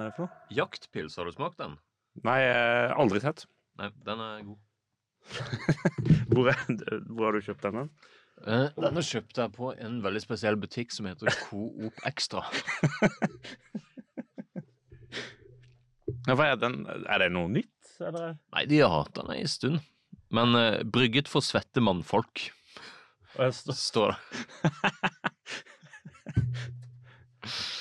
er det for noe? Jaktpils, har du smakt den? Nei, aldri sett. Nei, den er god. Hvor, er, hvor har du kjøpt den? hen? Eh, denne kjøpte jeg på en veldig spesiell butikk som heter Coop Extra. Ja, er den? Er det noe nytt, eller? Nei, de har hatt den ei stund. Men uh, brygget for svette mannfolk, står det.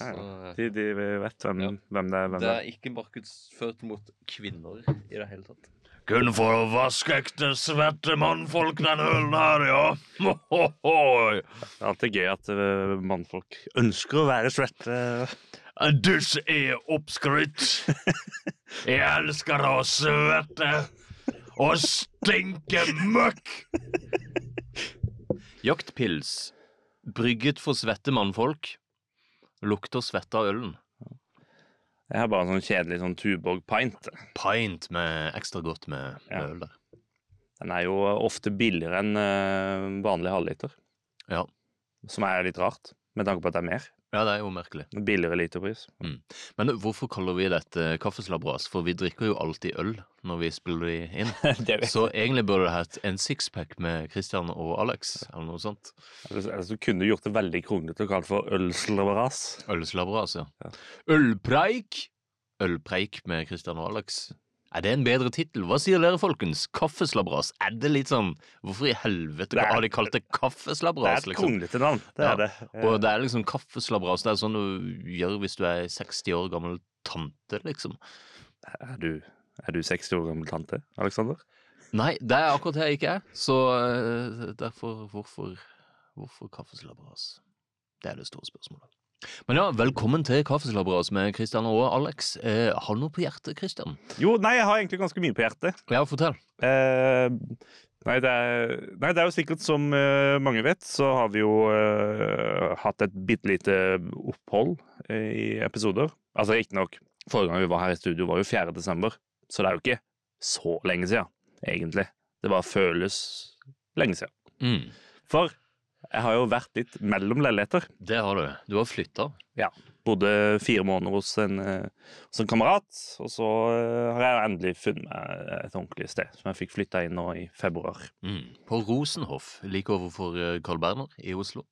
Ja, ja. De, de vet hvem, Ja. hvem det er. Hvem det det er ikke markedsført mot kvinner i det hele tatt. Kun for å vaske ekte svette mannfolk, den ølen her, ja. Mohohoi. Det er alltid gøy at eh, mannfolk ønsker å være svette. Duss dusj er oppskrytt. Jeg elsker å svette og stinke møkk. Jaktpils, brygget for svette mannfolk, lukter svette av ølen. Jeg har bare en sånn kjedelig sånn Tuborg pint. Pint med ekstra godt med, med Ja. øl der. Den er jo ofte billigere enn eh, vanlig halvliter, Ja. som er litt rart, med tanke på at det er mer. Ja, det er jo merkelig. Billigere literpris. Men hvorfor kaller vi dette kaffeslabberas? For vi drikker jo alltid øl når vi spiller de inn. Så egentlig burde det hett en sixpack med Christian og Alex, eller noe sånt. Ellers ellers så kunne du gjort det veldig kronglete og kalt for ølslabberas. Ølslabberas, ja. Ja. Ølpreik! Ølpreik med Christian og Alex. Er det en bedre tittel? Hva sier dere, folkens? Kaffeslabberas? Er det litt sånn Hvorfor i helvete er- har de kalt det Det er et liksom? kronglete navn. Det er det. Og det er liksom kaffeslabberas. Det er sånn du gjør hvis du er 60 år gammel tante, liksom. Er du, er du 60 år gammel tante, Aleksander? Nei, det er akkurat det jeg ikke er. Så eh, derfor Hvorfor, hvorfor kaffeslabberas? Det er det store spørsmålet. Men ja, velkommen til Kaffeslabberas med Christian og Alex. Eh, har du noe på hjertet, Christian? Jo, nei, jeg har egentlig ganske mye på hjertet. Ja, fortell. Eh, nei, det er, nei, det er jo sikkert som eh, mange vet, så har vi jo eh, hatt et bitte lite opphold eh, i episoder. Altså riktignok, forrige gang vi var her i studio, var jo 4. desember, så det er jo ikke så lenge siden, egentlig. Det bare føles lenge siden. Mm, For jeg har jo vært litt mellom leiligheter. det har du. Du har flytta. Bodde fire måneder hos en, eh, hos en kamerat, og så eh, har jeg endelig funnet meg et ordentlig sted, som jeg fikk flytta inn nå i februar. Mm. På Rosenhoff, like overfor eh, Carl Berner i Oslo.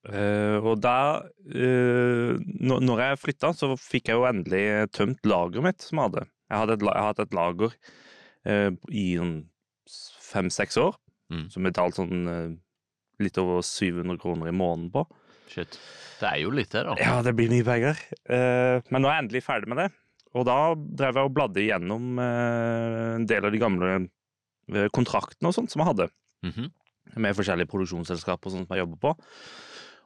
Uh, og da uh, Når jeg flytta, så fikk jeg jo endelig tømt lageret mitt som jeg hadde. Jeg hadde et, jeg hadde et lager uh, i sånn fem-seks år, Mm. som betalte sånn eh, litt over 700 kroner i måneden på. Shit. Det er jo litt det, da. Ja, det blir mye penger. Uh, men nå er jeg endelig ferdig med det. Og da drev jeg og bladde igjennom uh, en del av de gamle eh, kontraktene og sånt som jeg hadde. Mhm. med forskjellige produksjonsselskaper og sånt som jeg jobber på.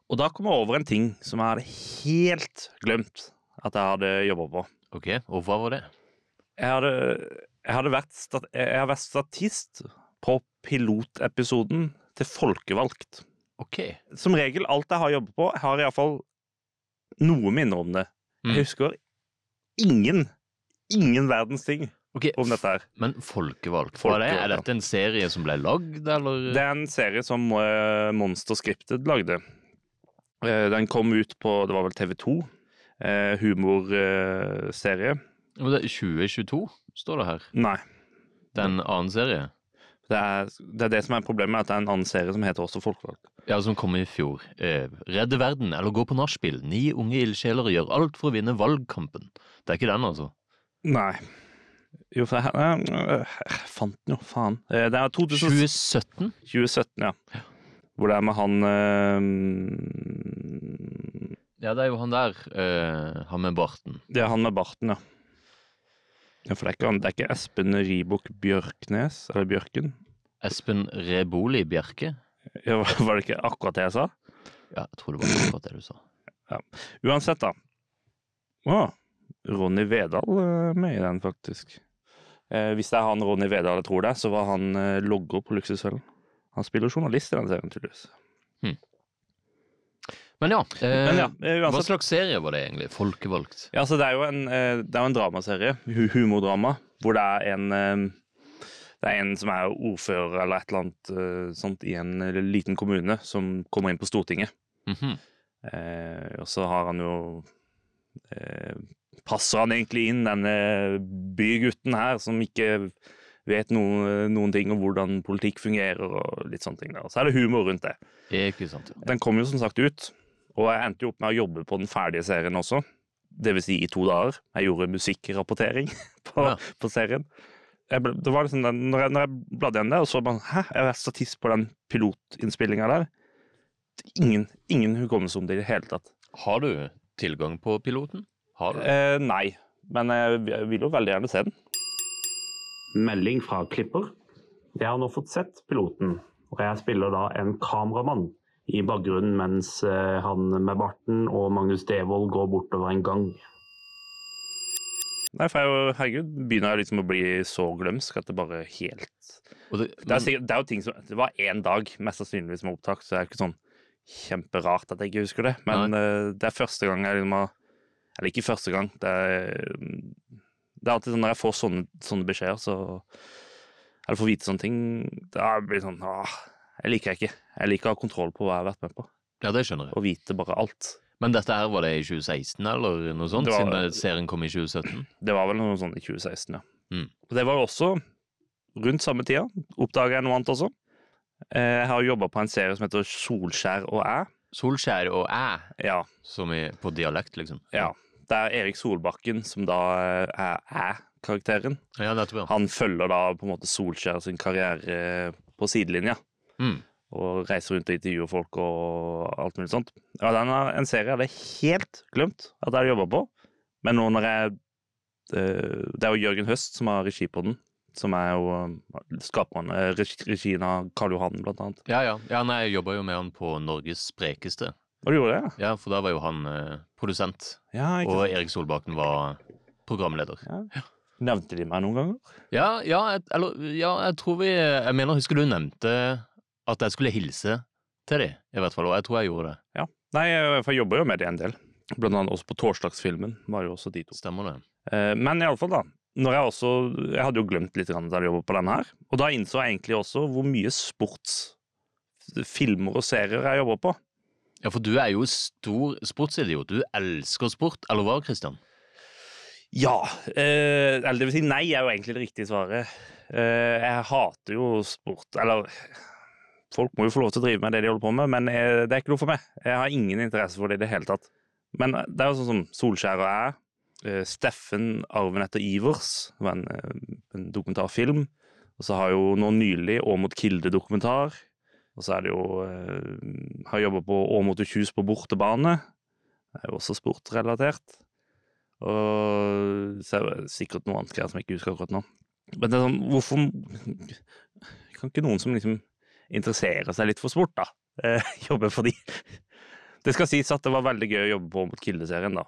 Og da kom jeg over en ting som jeg hadde helt glemt at jeg hadde jobba på. Ok, og hva var det? Jeg hadde, jeg hadde vært, jeg har vært statist på pilotepisoden til Folkevalgt. Ok. Som regel, alt jeg har jobbet på, har iallfall noe minner om det. Mm. Jeg husker ingen, ingen verdens ting okay. om dette her. Men Folkevalgt, hva er det? Er dette en serie som ble lagd, eller? Det er en serie som eh, Monster Scripted lagde. Eh, den kom ut på det var vel TV2. Uh, Humorserie. Men det er 2022, står det her. Nei. Det er en annen serie. Det er, det er det som er problemet, at det er en annen serie som heter også Folkevalgt. Ja, som kom i fjor. Eh, redde verden eller gå på nachspiel. Ni unge ildsjeler gjør alt for å vinne valgkampen. Det er ikke den, altså. Nei. Jo, for jeg, jeg, jeg fant den jo, faen. Eh, Det er 2000, 2017? 2017, ja. Hvor det er med han eh, Ja, det er jo han der. Eh, han med barten. Det er han med barten, ja. Ja, For det er ikke, det er ikke Espen Ribok Bjørknes, eller Bjørken? Espen Reboli Bjerke. Ja, var det ikke akkurat det jeg sa? Ja, jeg tror det var akkurat det du sa. Uansett, da. Å, Ronny Vedal er med i den, faktisk. Eh, hvis det er han Ronny Vedal jeg tror det, så var han eh, logger på Luksushøllen. Han spiller journalist i den serien, tydeligvis. Men ja, eh, Men ja, uansett, hva slags serie var det egentlig? Folkevalgt? Ja, så det er jo en, eh, det er en dramaserie, humordrama, hvor det er en eh, det er en som er ordfører eller et eller annet eh, sånt i en eh, liten kommune som kommer inn på Stortinget. Mhm. Eh, og så har han jo eh, passer han egentlig inn, denne bygutten her, som ikke vet noe, noen ting om hvordan politikk fungerer og litt sånne ting. der. Så er det humor rundt det. Ikke sant. Den kom jo som sagt ut, og jeg endte jo opp med å jobbe på den ferdige serien også. Det vil si i to dager. Jeg gjorde musikkrapportering på, Ja. på serien. Jeg ble, det var liksom den, når, jeg, når jeg bladde igjen det, og så bare Hæ, jeg er statist på den pilotinnspillinga der. Ingen, ingen hukommelse om det i det hele tatt. Har du tilgang på piloten? Har du? Eh, nei, men jeg, jeg vil jo veldig gjerne se den. Melding fra klipper. Jeg har nå fått sett piloten, og jeg spiller da en kameramann i bakgrunnen mens eh, han med barten og Magnus Devold går bortover en gang. Nei, for jeg, er jo- herregud, begynner jeg liksom å bli så glømsk at det bare helt Og det, Det er, sikkert, det er jo ting som Det var én dag, mest sannsynligvis, med opptak, så det er ikke sånn kjemperart at jeg ikke husker det. Men uh, det er første gang jeg liksom har Eller ikke første gang. Det er, det er alltid sånn når jeg får sånne, sånne beskjeder, så Eller får vite sånne ting, da blir det sånn Åh, jeg liker jeg ikke. Jeg liker å ha kontroll på hva jeg har vært med på, ja, det skjønner jeg. og vite bare alt. Men dette her, var det i 2016 eller noe sånt? Var- Siden serien kom i 2017? Det var vel noe sånt i 2016, ja. Mm. Det var også rundt samme tida. Oppdaga jeg noe annet også. Eh, Jeg har jobba på en serie som heter Solskjær og æ. Solskjær og æ, Ja, som i, på dialekt, liksom? Ja. Det er Erik Solbakken som da eh, er æ-karakteren. Ja. Han følger da på en måte Solskjær sin karriere på sidelinja. Mm. Og reiser rundt og intervjuer folk og alt mulig sånt. Ja, den er en serie jeg hadde helt glemt at jeg hadde jobba på. Men nå når jeg eh, Det er jo Jørgen Høst som har regi på den. Som er jo eh, skaperen eh, regien av Karl Johan, blant annet. Ja, ja. ja nei, jeg jobba jo med han på Norges sprekeste. Og du gjorde det, Ja, for da var jo han produsent, ja? og Erik Solbakken var programleder. Ja. Nevnte de meg noen ganger? Ja, ja, jeg, eller, ja, jeg tror vi Jeg mener, husker du nevnte at jeg skulle hilse til de, i hvert fall, og jeg tror jeg gjorde det. Ja. Nei, jeg, for jeg jobber jo med det en del. Blant annet også på torsdagsfilmen. var jo også de to. Stemmer det? Eh, Men iallfall, da. Når jeg også Jeg hadde jo glemt litt da jeg jobbet på denne her. Og da innså jeg egentlig også hvor mye sportsfilmer og serier jeg jobber på. Ja, for du er jo stor sportsidiot. Du elsker sport, eller hva, Christian? Ja. Eh, eller det vil si nei, er jo egentlig det riktige svaret. Eh, jeg hater jo sport. Eller Folk må jo få lov til å drive med det de holder på med, men eh, det er ikke noe for meg. Jeg har ingen interesse for det i det hele tatt. Men det er jo sånn som Solskjær og jeg. eh, Steffen, arven etter Ivers, var en, eh, en dokumentarfilm. Og så har jo nå nylig Åmot Kilde-dokumentar. Og så er det jo eh, Har jobba på Å og Kjus på bortebane. Det er jo også sportrelatert. Og så er det sikkert noe annet greier som jeg ikke husker akkurat nå. Men det er sånn, hvorfor Kan ikke noen som liksom interesserer seg litt for sport, da, eh, jobbe for de? Det skal sies at det var veldig gøy å jobbe på mot Kilde-serien, da.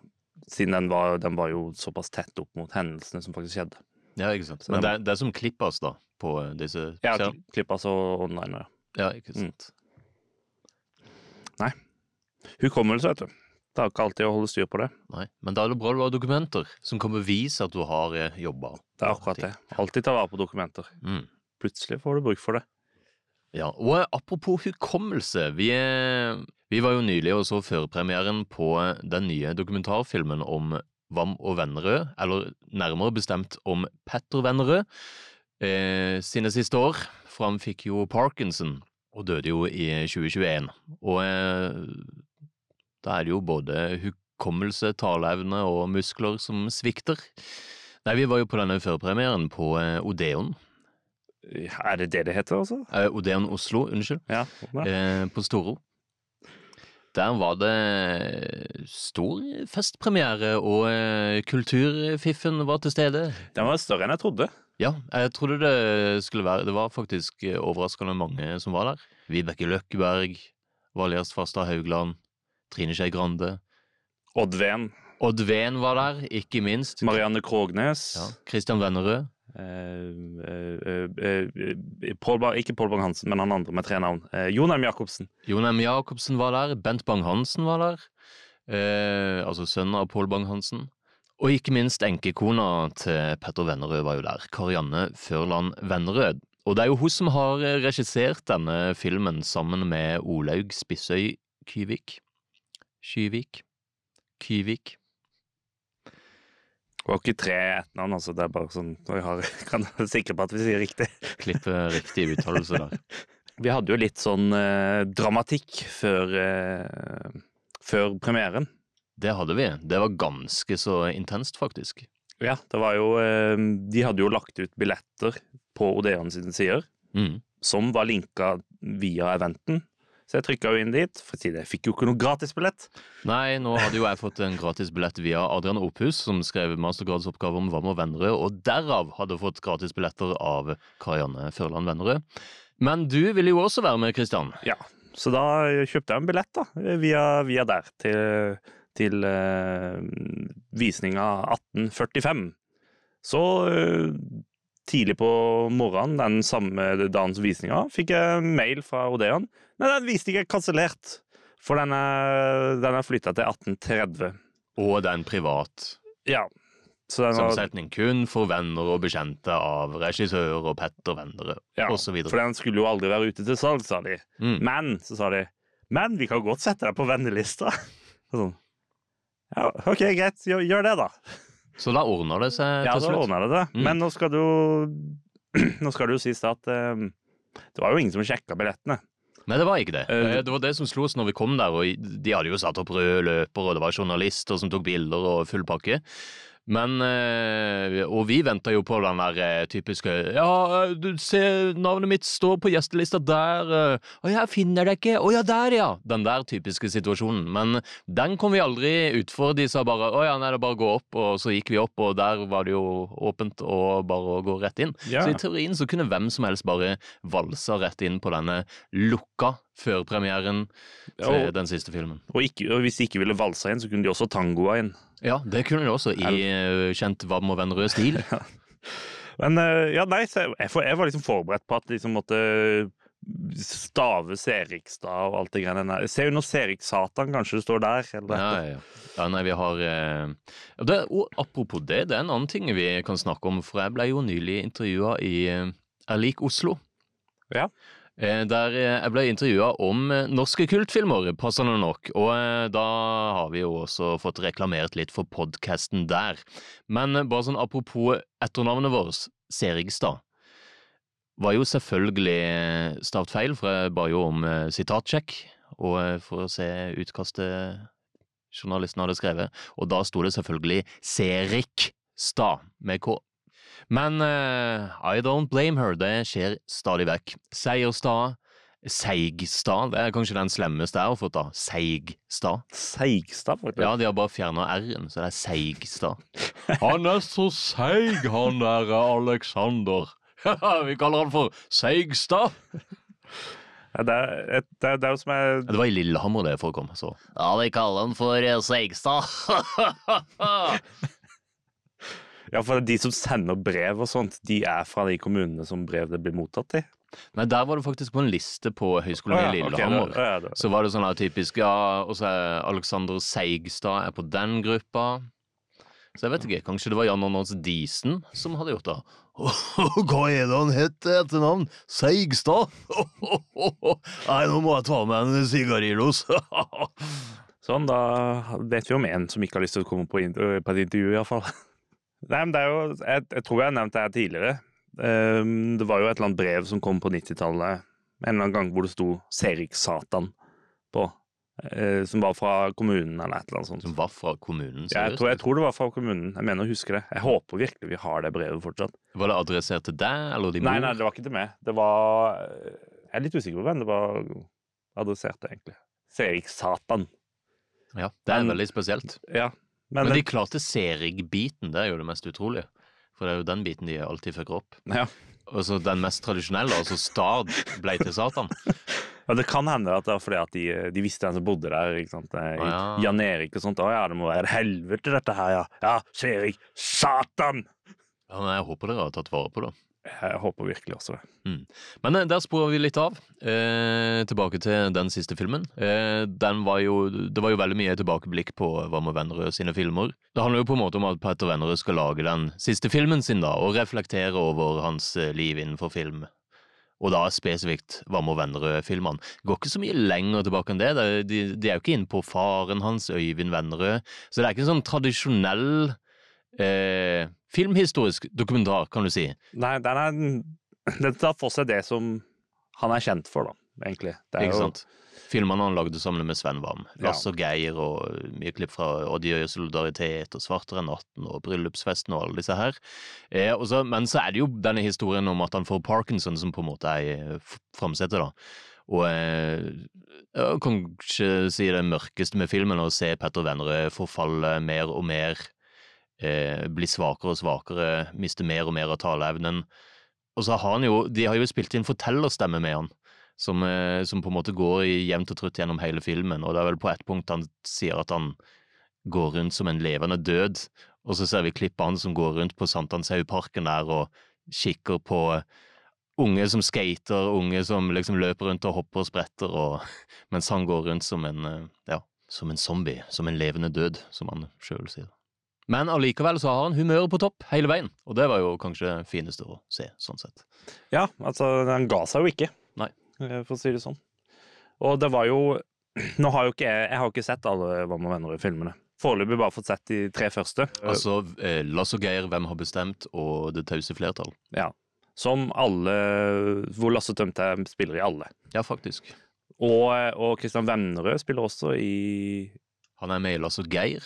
Siden den var, den var jo såpass tett opp mot hendelsene som faktisk skjedde. Ja, ikke sant. Så Men det- er, det er som Klippas, da, på disse Ja, klippas klipp altså online, ja. Ja, ikke Mm. Nei. Hukommelse, vet du. Det er ikke alltid å holde styr på det. Nei, men da er det bra du har dokumenter som kommer vise at du har eh, jobba. Det er akkurat det. Alltid ta vare på dokumenter. Mm. Plutselig får du bruk for det. Ja, og apropos hukommelse, vi, eh, vi var jo nylig og så førpremieren på den nye dokumentarfilmen om Vam og Vennerød, eller nærmere bestemt om Petter Vennerød eh, sine siste år, for han fikk jo parkinson og døde jo i 2021. Og eh, da er det jo både hukommelse, taleevne og muskler som svikter. Nei, vi var jo på denne førpremieren på eh, Odeon. Er det det det heter, altså? Eh, Odeon Oslo, unnskyld. Ja. eh, på Storo. Der var det stor festpremiere, og eh, kulturfiffen var til stede. Den var større enn jeg trodde. Ja, jeg trodde det skulle være Det var faktisk eh, overraskende mange som var der. Vibeke Løkkeberg, Valgerd Farstad Haugland, Trine Skei Grande. Odd Ven. Odd Ven var der, ikke minst. Marianne Krognes. Ja, Christian Vennerød. Eh, eh, eh, Paul Bang, ikke Pål Bang-Hansen, men han andre med tre navn. Eh, Jon M. Jacobsen. Jonheim Jacobsen var der, Bent Bang-Hansen var der, altså sønnen av Pål Bang-Hansen. Og ikke minst enkekona til Petter Vennerød var jo der, Karianne Førland Vennerød. Og det er jo hun som har regissert denne filmen sammen med Olaug Spissøy Kyvik. Kyvik. Kyvik. Var ikke tre etternavn, altså. Det er bare sånn Vi har, kan være sikre på at vi sier riktig. Klippe riktig uttalelse der. Vi hadde jo litt sånn eh, dramatikk før, eh, før premieren. Det hadde vi. Det var ganske så intenst, faktisk. Ja, det var jo eh, De hadde jo lagt ut billetter på Odeon sine sider, Mm. som var linka via eventen. Så jeg trykka jo inn dit, for siden jeg fikk jo ikke noe gratisbillett. Nei, nå hadde jo jeg fått en gratis billett via Adrian Opphus, som skrev mastergradsoppgave om Vam og Vennerød, og derav hadde fått gratisbilletter av Karianne Førland Vennerød. Men du ville jo også være med, Kristian. Ja, så da kjøpte jeg en billett da, via, via der til, til uh, visninga 1845. Så eh, tidlig på morgenen den samme dagen som visninga fikk jeg mail fra Odeon. Nei, den visninga er kansellert, for den er, den er flytta til 1830. Og den privat. Ja, så den var, Samsetning kun for venner og bekjente av regissør og Petter Vendere ja, osv. for den skulle jo aldri være ute til salg, sa de. Mm. Men, så sa de, men vi kan godt sette deg på vennelista. Sånn. Ja, ok, greit, gjør, gjør det da. Så da ordner det seg Ja, til Ja, da ordner det det. Mm. Men nå skal det jo Nå skal det jo sies at eh, det var jo ingen som sjekka billettene. Nei, det var ikke det. Eh, Eh, Det var det som slo oss når vi kom der, og de hadde jo satt opp røde løper, og det var journalister som tok bilder og full pakke. Men eh, Og vi venter jo på den der eh, typiske Ja, eh, du ser navnet mitt står på gjestelista der. Å, jeg finner det ikke. Å ja, der, ja. Den der typiske situasjonen. Men den kom vi aldri utfor. De sa bare å ja, nei, det er bare å gå opp. Og så gikk vi opp, og der var det jo åpent og bare å gå rett inn. Ja. Så i teorien så kunne hvem som helst bare valsa rett inn på denne lukka førpremieren til Og, den siste filmen. og, ikke, og hvis de ikke ville valsa inn, så kunne de også tangoa inn. Ja, det kunne du også, i eh, kjent Vam og Vennerød-stil. Men eh, ja, nei, jeg, var liksom forberedt på at liksom måtte stave Serikstad og alt det greiene der. Ser jo noe Serik-Satan, kanskje det står der? Eller? Ja, ja, ja. ja nei, vi har eh, det, og Apropos det, det er en annen ting vi kan snakke om, for jeg ble jo nylig intervjua i Jeg lik Oslo. Ja. Eh, Der eh, jeg ble intervjua om eh, norske kultfilmer, passende nok. Og da har vi jo også fått reklamert litt for podkasten der. Men bare sånn apropos etternavnet vårt, Serigstad, var jo selvfølgelig stavt feil, for jeg ba jo om sitatsjekk. Og for å se utkastet journalisten hadde skrevet, og da sto det selvfølgelig Serikstad med K. Men uh, I don't blame her, det skjer stadig vekk. Seierstad, Seigstad, det er kanskje den slemmeste jeg har fått da. Seigstad. Seigstad, faktisk. Ja, de har bare fjerna R-en, så det er Seigstad. Han er så seig, han der Alexander. Vi kaller han for Seigstad. Det, er, det, er, det er jo som jeg Det var i Lillehammer det forekom, så. Ja, vi kaller han for eh, Seigstad. Ja, for de som sender brev og sånt, de er fra de kommunene som brevet blir mottatt i. Nei, der var det faktisk på en liste på Høgskolen i Lillehammer. Så var det sånn her typisk, ja, og så er Alexander Seigstad er på den gruppa. Så jeg vet ikke, kanskje det var Jan Anders Disen som hadde gjort det. Hva er det han het etter navn? Seigstad? Nei, nå må jeg ta meg en sigarillos. Sånn, da vet vi om en som ikke har lyst til å komme på, på et intervju, iallfall. Nei, men det er jo jeg, jeg tror jeg har nevnt det her tidligere. Um, det var jo et eller annet brev som kom på 90-tallet, en eller annen gang hvor det sto Serik-Satan på. Uh, som var fra kommunen, eller et eller annet sånt. Som var fra kommunen, Ja, jeg, seriøst? tror, jeg tror det var fra kommunen. Jeg mener å huske det. Jeg håper virkelig vi har det brevet fortsatt. Var det adressert til deg, eller din Nei, nei, det var ikke til meg. Det var Jeg er litt usikker på hvem det var adressert til, egentlig. Serik-Satan. Ja, det er Men- veldig spesielt. Ja. Men, Men de klarte Serig-biten, det er jo det mest utrolige. For det er jo den biten de alltid fucker opp. ja. Og så den mest tradisjonelle, altså Stad, ble til Satan. Ja, det kan hende at det var fordi at de, de visste hvem som bodde der. ikke sant? I, Å, ja. Jan Erik og sånt. Å ja, det må være helvete, dette her, ja. Ja, Serik, satan! Ja, men jeg håper dere har tatt vare på det. Jeg håper virkelig også det. Men eh, der sporer vi litt av. Eh, tilbake til den siste filmen. Eh, den var jo, det var jo veldig mye tilbakeblikk på hva og Vennerød sine filmer. Det handler jo på en måte om at Petter Vennerød skal lage den siste filmen sin da, og reflektere over hans eh, liv innenfor film. Og da spesifikt Vam og Vennerød-filmene. Går ikke så mye lenger tilbake enn det. de, de er jo ikke inne på faren hans, Øyvind Vennerød. Så det er ikke en sånn tradisjonell eh, filmhistorisk dokumentar, kan du si. Nei, den er Den tar for seg det som han er kjent for, da, egentlig. Det er Ikke jo- sant? Filmene han lagde sammen med Sven Wam. Ja. Lasse og Geir og mye klipp fra Odd og solidaritet og Svartere natten og Bryllupsfesten og alle disse her. Eh, også, men så er det jo denne historien om at han får parkinson som på en måte er i framsetet, da. Og eh, jeg kan ikke si det mørkeste med filmen, å se Petter Vennerød forfalle mer og mer, eh, bli svakere og svakere, mister mer og mer av taleevnen. Og så har han jo, de har jo spilt inn fortellerstemme med han som, eh, som på en måte går jevnt og trutt gjennom hele filmen, og det er vel på et punkt han sier at han går rundt som en levende død, og så ser vi klippet han som går rundt på Sankthanshaugparken der og kikker på unge som skater, unge som liksom løper rundt og hopper og spretter, og, mens han går rundt som en, eh, ja, som en zombie, som en levende død, som han sjøl sier. Men allikevel så har han humøret på topp hele veien, og det var jo kanskje fineste å se, sånn sett. Ja, altså, den ga seg jo ikke, Nei. eh, for å si det sånn. Og det var jo Nå har jo ikke jeg Jeg har ikke sett alle Hva med venner-filmene. Foreløpig bare fått sett de tre første. Altså eh, Lasse og Geir, Hvem har bestemt, og Det tause flertall. Ja. Som alle Hvor Lasse Tømte spiller i alle. Ja, faktisk. Og, og Kristian Vennerød spiller også i Han er med i Lasse og Geir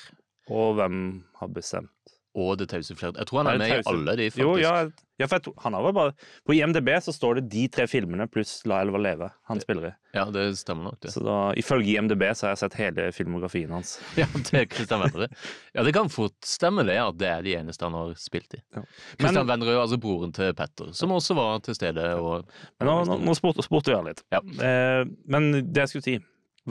Og Hvem har bestemt? og Det tause flertall. Jeg tror han Er det med i alle de, faktisk. Jo, ja, ja for jeg tror, han har vel bare På IMDb så står det de tre filmene pluss La elva leve han spiller i. Ja, det stemmer nok, det. Så da, ifølge IMDb så har jeg sett hele filmografien hans. Ja, det er Kristian Vennerød. Ja, det kan fort stemme det, at det er de eneste han har spilt i. Ja. Er Vennerød, altså broren til Petter, som også var til stede. og... Men nå, nå, spurte, spurte han litt. Ja. Eh, men det jeg skulle si,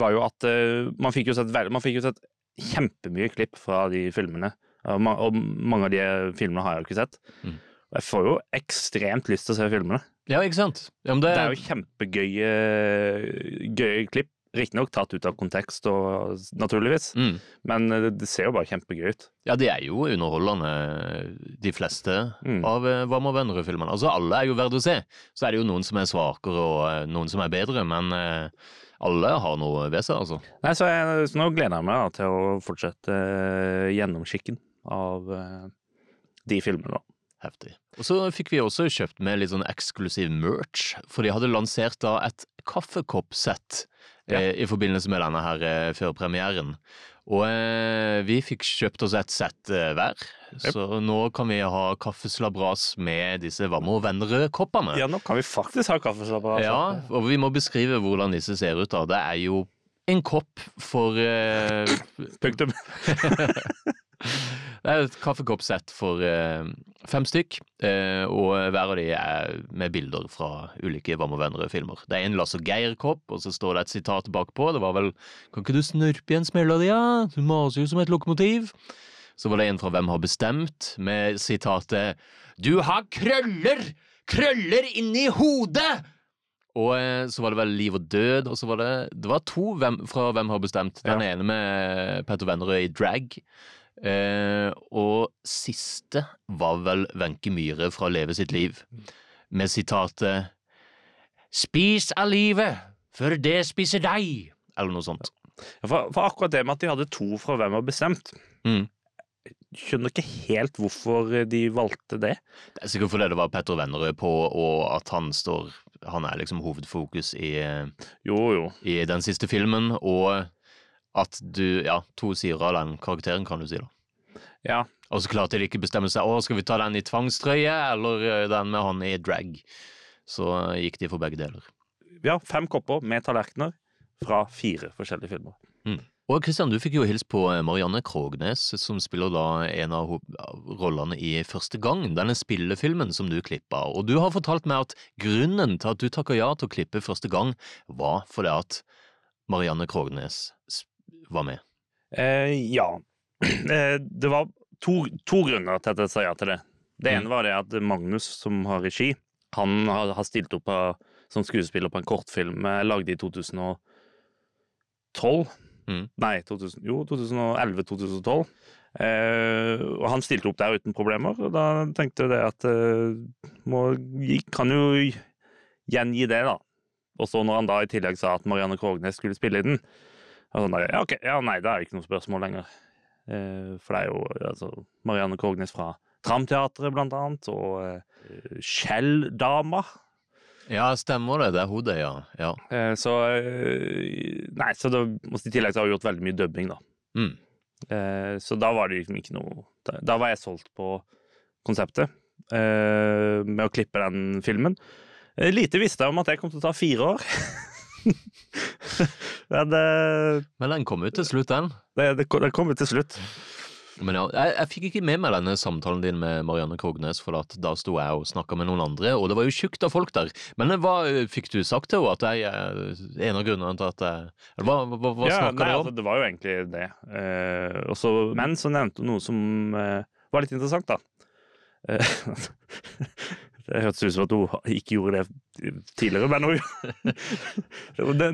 var jo at eh, man fikk jo sett, man fikk jo sett kjempemye klipp fra de filmene. Og, mange av de filmene har jeg jo ikke sett. Mm. Og jeg får jo ekstremt lyst til å se filmene. Ja, ikke sant? Ja, men det, Det er jo kjempegøye gøye klipp. Riktignok tatt ut av kontekst, og, naturligvis. mm. Men eh, det, det ser jo bare kjempegøy ut. Ja, de er jo underholdende, de fleste Mm. av eh, Hva med venner-filmene. Altså, alle er jo verdt å se. Så er det jo noen som er svakere, og eh, noen som er bedre, men eh, alle har noe ved seg, altså. Nei, så, jeg, så nå gleder jeg meg da, til å fortsette eh, gjennomskikken av eh, de filmene. da. Heftig. Og så fikk vi også kjøpt med litt sånn eksklusiv merch, for de hadde lansert da et kaffekoppsett eh, i forbindelse med denne her eh, førpremieren. Og eh, vi fikk kjøpt oss et sett eh, hver, så nå kan vi ha kaffeslabras med disse Vammo Vennerød-koppene. Ja, nå kan vi faktisk ha kaffeslabras. Ja, og vi må beskrive hvordan disse ser ut. da. Det er jo en kopp for eh, Punktum. Det er et kaffekoppsett for eh, fem stykk, eh, og hver av de er med bilder fra ulike Vam og Vennerød-filmer. Det er en Lasse Geir-kopp, og så står det et sitat bakpå. Det var vel 'Kan ikke du snurpe i en di, ja? Du maser jo som et lokomotiv'. Så var det en fra Hvem har bestemt, med sitatet 'Du har krøller! Krøller inni hodet!' Og eh, så var det vel Liv og død, og så var det Det var to hvem, fra Hvem har bestemt. Den ene med Petter Vennerød i drag. Eh, og siste var vel Wenche Myhre fra Leve sitt liv, med sitatet Spis av livet, før det spiser deg, eller noe sånt. Ja, For, for akkurat det med at de hadde to fra hvem var bestemt Mm. Skjønner ikke helt hvorfor de valgte det. Det er sikkert fordi det var Petter Vennerød på, og at han står Han er liksom hovedfokus i, eh, Jo, jo. i den siste filmen, og at du Ja, to sider av den karakteren, kan du si, da. Ja. Og så klarte de ikke bestemme seg. Å, skal vi ta den i tvangstrøye, eller den med han i drag? Så gikk de for begge deler. Vi har fem kopper med tallerkener fra fire forskjellige filmer. Og Kristian, du fikk jo hilse på Marianne Krognes, som spiller da en av rollene i Første gang, denne spillefilmen som du klippa. Og du har fortalt meg at grunnen til at du takka ja til å klippe Første gang, var fordi at Marianne Krognes var med. Eh, ja. Eh, det var to, to grunner til at jeg sa ja til det. Det Mm. ene var det at Magnus, som har regi, han har, har stilt opp på, som skuespiller på en kortfilm jeg lagde i 2012. Mm. Nei, 2000, jo, 2011-2012. Eh, og han stilte opp der uten problemer, og da tenkte jeg det at eh, må, kan jo gjengi det, da. Og så når han da i tillegg sa at Marianne Krognes skulle spille i den, sånn der, ja, ok, ja, nei, det er ikke noe spørsmål lenger. Eh, for det er jo altså, Marianne Krognes fra Tramteatret, blant annet, og eh, Kjell-dama. Ja, stemmer det. Det er hun, det, ja. ja. Eh, så eh, Nei, så da, i tillegg så har hun gjort veldig mye dubbing, da. Mm. Eh, så da var det liksom ikke noe Da, da var jeg solgt på konseptet eh, med å klippe den filmen. Eh, lite visste jeg om at det kom til å ta fire år. Men uh, Men den kom jo til slutt, den. det, det, kom- kom jo til slutt. Men ja, jeg, jeg fikk ikke med meg denne samtalen din med Marianne Krognes, for da sto jeg og snakka med noen andre, og det var jo tjukt av folk der. Men hva fikk du sagt til henne at jeg er en av grunnene til at jeg eller Hva, hva, hva Ja, snakka nei, om? altså, det var jo egentlig det. Eh, også, men så nevnte hun noe som eh, var litt interessant, da. Eh, det hørtes ut som at hun ikke gjorde det tidligere, men hun,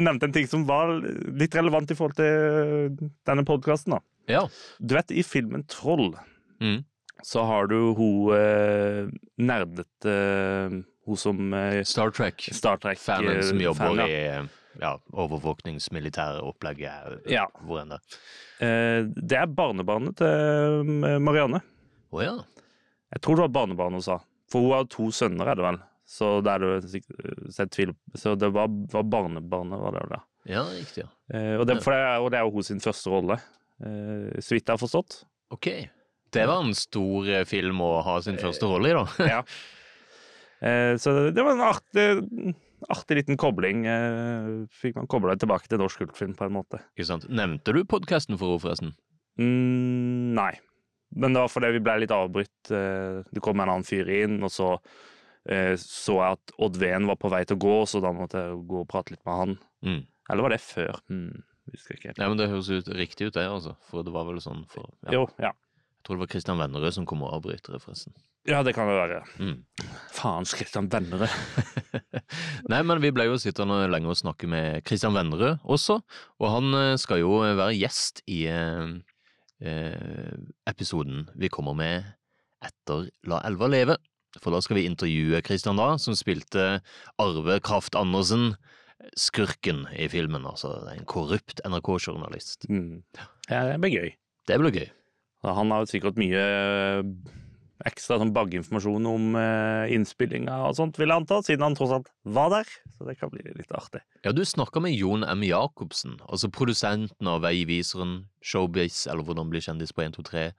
nevnte en ting som var litt relevant i forhold til denne podkasten. Ja. Du vet, i filmen Troll Mm. så har du hun eh, nerdete Hun som eh, Star Trek. Star Trek Fanen som eh, jobber fan, ja. i ja, overvåkningsmilitære opplegget, Ja. hvor enn det er. Eh, Det er barnebarnet til eh, Marianne. Å ja. Jeg tror det var barnebarnet hun sa. For hun har to sønner, er det vel. Så det er tvil Så det var, var barnebarnet, var det vel. Ja. Riktig. ja. Eh, og, det, det, er- og det er jo hun sin første rolle, eh, så vidt jeg har forstått. Ok. Det var en stor eh, film å ha sin første rolle i, da. Ja. Eh, så det, var en artig, artig liten kobling. Eh, fikk man kobla tilbake til norsk kultfilm, på en måte. Ikke sant? Nevnte du podkasten for henne, forresten? Mm, nei. Men det var fordi vi ble litt avbrutt. Eh, det kom en annen fyr inn, og så eh, så jeg at Odd Ven var på vei til å gå, så da måtte jeg gå og prate litt med han. Mm. Eller var det før? Hmm, husker ikke Ja, men Det høres ut riktig ut, det, altså. For det var vel sånn for ja. Jo, ja. Jeg tror det var Kristian Vennerød som kom og avbryter det, forresten. Ja, det kan det være. Mm. Faen, Christian Vennerød. Nei, men vi ble jo sittende lenge og snakke med Kristian Vennerød også, og han eh, skal jo være gjest i eh, episoden vi kommer med etter La elva leve. For da skal vi intervjue Christian da, som spilte Arve Kraft Andersen, skurken i filmen, altså en korrupt NRK-journalist. Mm. Ja, det blir gøy. Det blir gøy. Han har sikkert mye eh, ekstra sånn baginformasjon om eh, innspillinga og sånt, vil jeg anta, siden han tross alt var der. Så det kan bli litt artig. Ja, du snakka med Jon M. Jacobsen, altså produsenten av Veiviseren, Showbiz eller Hvordan bli kjendis på 123,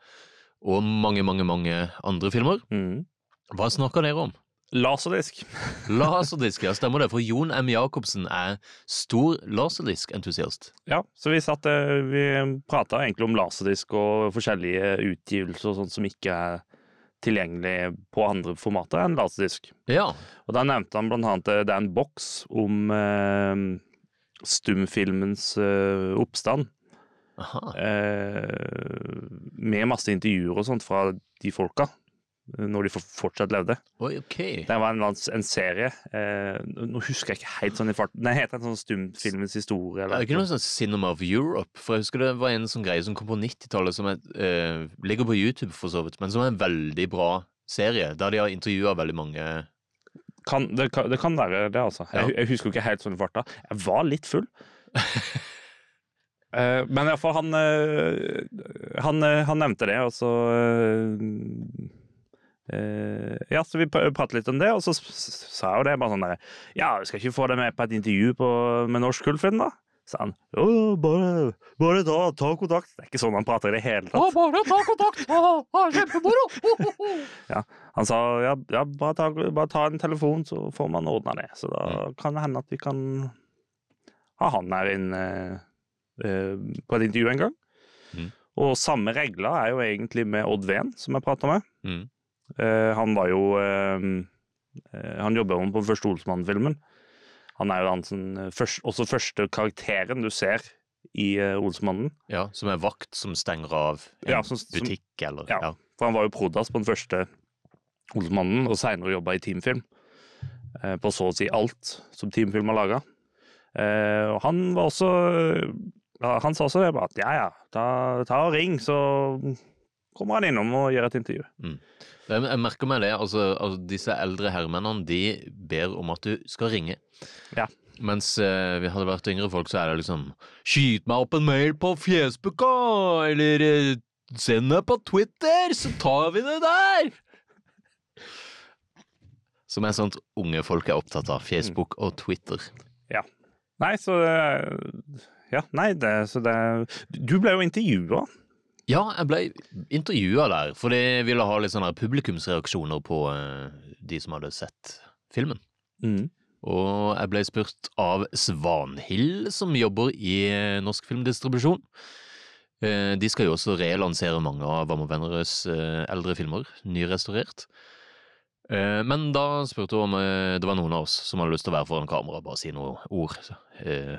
og mange, mange, mange andre filmer. Mm. Hva snakka dere om? Laserdisk. Laserdisk, ja, stemmer det, for Jon M. Jacobsen er stor laserdisk-entusiast. Ja, så vi satt eh, Vi prata egentlig om laserdisk og forskjellige utgivelser og sånt som ikke er tilgjengelig på andre formater enn laserdisk. Ja, Og da nevnte han blant annet eh, det er en boks om eh, stumfilmens eh, oppstand. aha. Eh, med masse intervjuer og sånt fra de folka. Eh, Når de fortsatt levde. Oi, ok. Det var en, en serie. Eh, nå husker jeg ikke helt sånn i farten. Den heter en sånn stumfilmens historie. Er Eller, det ikke noe sånn Cinema of Europe? For jeg husker det var en sånn greie som kom på 90-tallet, som er, eh, ligger på YouTube for så vidt, men som er en veldig bra serie, der de har intervjua veldig mange kan, det, kan, det kan være det, altså. Jeg, Ja. jeg husker ikke helt sånn i farta. Jeg var litt full. Eh, men iallfall, han, eh, han, han nevnte det, og så eh, Ja, så vi pratet litt om det, og så sa jeg jo det bare sånn der Ja, vi skal ikke få deg med på et intervju på, med norsk kultfilm, da? Sa han. Jo, bare, bare ta, ta kontakt. Det er ikke sånn han prater i det hele tatt. bare ta kontakt! Kjempemoro! Han sa ja, ja bare, ta, bare ta en telefon, så får man ordna det. Så da kan det hende at vi kan ha han her inne eh, på et intervju en gang. Mm. Og samme regler er jo egentlig med Odd Ven, som jeg prata med. Mm. Eh, han var jo eh, eh, Han jobber jo på første Olsmann-filmen. Han er jo den som, først, også første karakteren du ser i uh, Olsmannen. Ja, som er vakt som stenger av en Ja, som- som- butikk, eller Ja. ja. For han var jo prodas på den første Olsmannen, og seinere jobba i teamfilm. Eh, på så å si alt som teamfilm har laga. Eh, og han var også ja, Han sa også det, bare at ja ja, ta, ta og ring, så kommer han innom og gjør et intervju. Jeg, jeg merker meg det, altså, altså disse eldre herremennene de ber om at du skal ringe. Ja. Mens eh, vi hadde vært yngre folk, så er det liksom Skyt meg opp en mail på Fjesbuka! Eller eh, Send det på Twitter, så tar vi det der! Som er sånt unge folk er opptatt av. Facebook og Twitter. Nei, så Ja, nei, det, så det Du ble jo intervjua. Ja, jeg ble intervjua der, for de ville ha litt sånne publikumsreaksjoner på eh, de som hadde sett filmen. Mm. Og jeg ble spurt av Svanhild, som jobber i eh, Norsk Filmdistribusjon. Eh, De skal jo også relansere mange av Vam og Vennerøds eldre filmer, nyrestaurert. Men da spurte hun om det var noen av oss som hadde lyst til å være foran kamera og bare si noen ord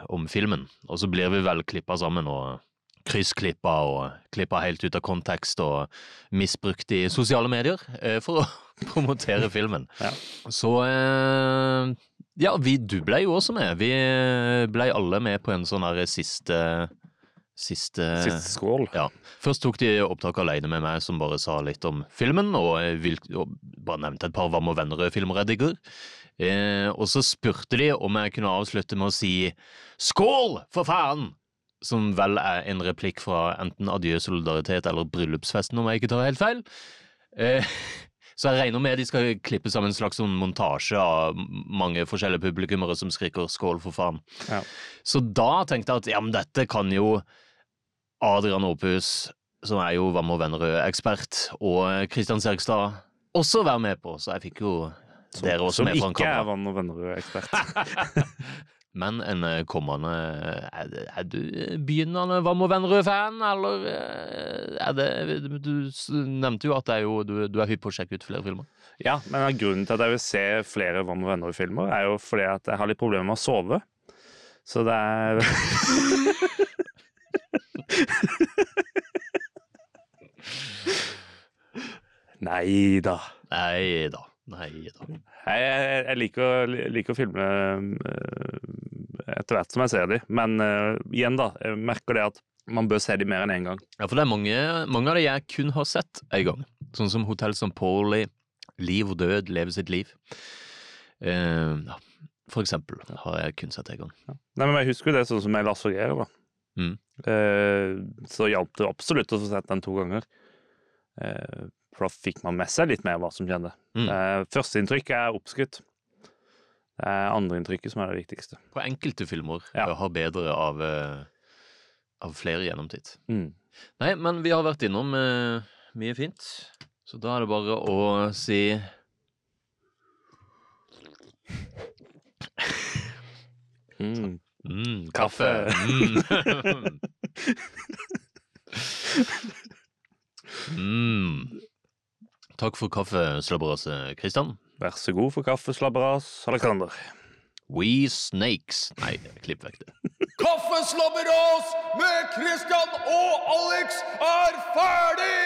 om filmen. Og så blir vi vel klippa sammen og kryssklippa og klippa helt ut av kontekst og misbrukt i sosiale medier eh, for å promotere filmen. Ja. Så eh, ja, vi, du ble jo også med. Vi ble alle med på en sånn her siste Siste, Siste skål. ja. Først tok de opptak alene med meg, som bare sa litt om filmen, og, eh, og bare nevnte et par Vam og Vennerød-filmer jeg digger. Eh, og så spurte de om jeg kunne avslutte med å si 'skål, for faen'! Som vel er en replikk fra enten Adjø solidaritet eller Bryllupsfesten, om jeg ikke tar helt feil. Eh, så jeg regner med de skal klippe sammen en slags sånn montasje av mange forskjellige publikummere som skriker 'skål, for faen'. Ja. Så da tenkte jeg at ja, men dette kan jo Adrian Opus, som er jo Vam og Vennerød-ekspert, og Kristian Sergstad også være med på, så jeg fikk jo dere også som med foran ikke er. Vann og Vennerød-ekspert. Men en eh, kommende Er, er du begynnende Vam og Vennerød-fan, eller eh, er det Du nevnte jo at det er jo, du, du er hypp på å sjekke ut flere filmer. Ja, men grunnen til at jeg vil se flere Vam og Vennerød-filmer, er jo fordi at jeg har litt problemer med å sove. Så det er Nei da. Nei da. Nei da. Jeg, jeg, jeg liker, liker å filme eh, etter hvert som jeg ser de, men uh, igjen, da. Jeg merker det at man bør se de mer enn én gang. Ja, for det er mange, mange av de jeg kun har sett en gang. Sånn som Hotell St. Pauli, Liv og død, Leve sitt liv. Uh, ja, for eksempel har jeg kun sett en gang. Nei, men Jeg husker jo det sånn som med Lars Geir. da. Mm. Uh, så hjalp det absolutt å få sett den to ganger. Eh, for da fikk man med seg litt mer hva som skjedde. Mm. Eh, Førsteinntrykket er oppskrytt. Det er andreinntrykket som er det viktigste. På enkelte filmer Ja. ja. har bedre av, eh, av flere gjennomtitt. Mm. Nei, men vi har vært innom eh, mye fint, så da er det bare å si Mm. mm, Kaffe. Mm. mm. Takk for kaffeslabberaset, eh, Kristian. Vær så god for kaffeslabberas, Alexander. We Snakes. Nei, klipp vekk det. Kaffeslabberas med Kristian og Alex er ferdig!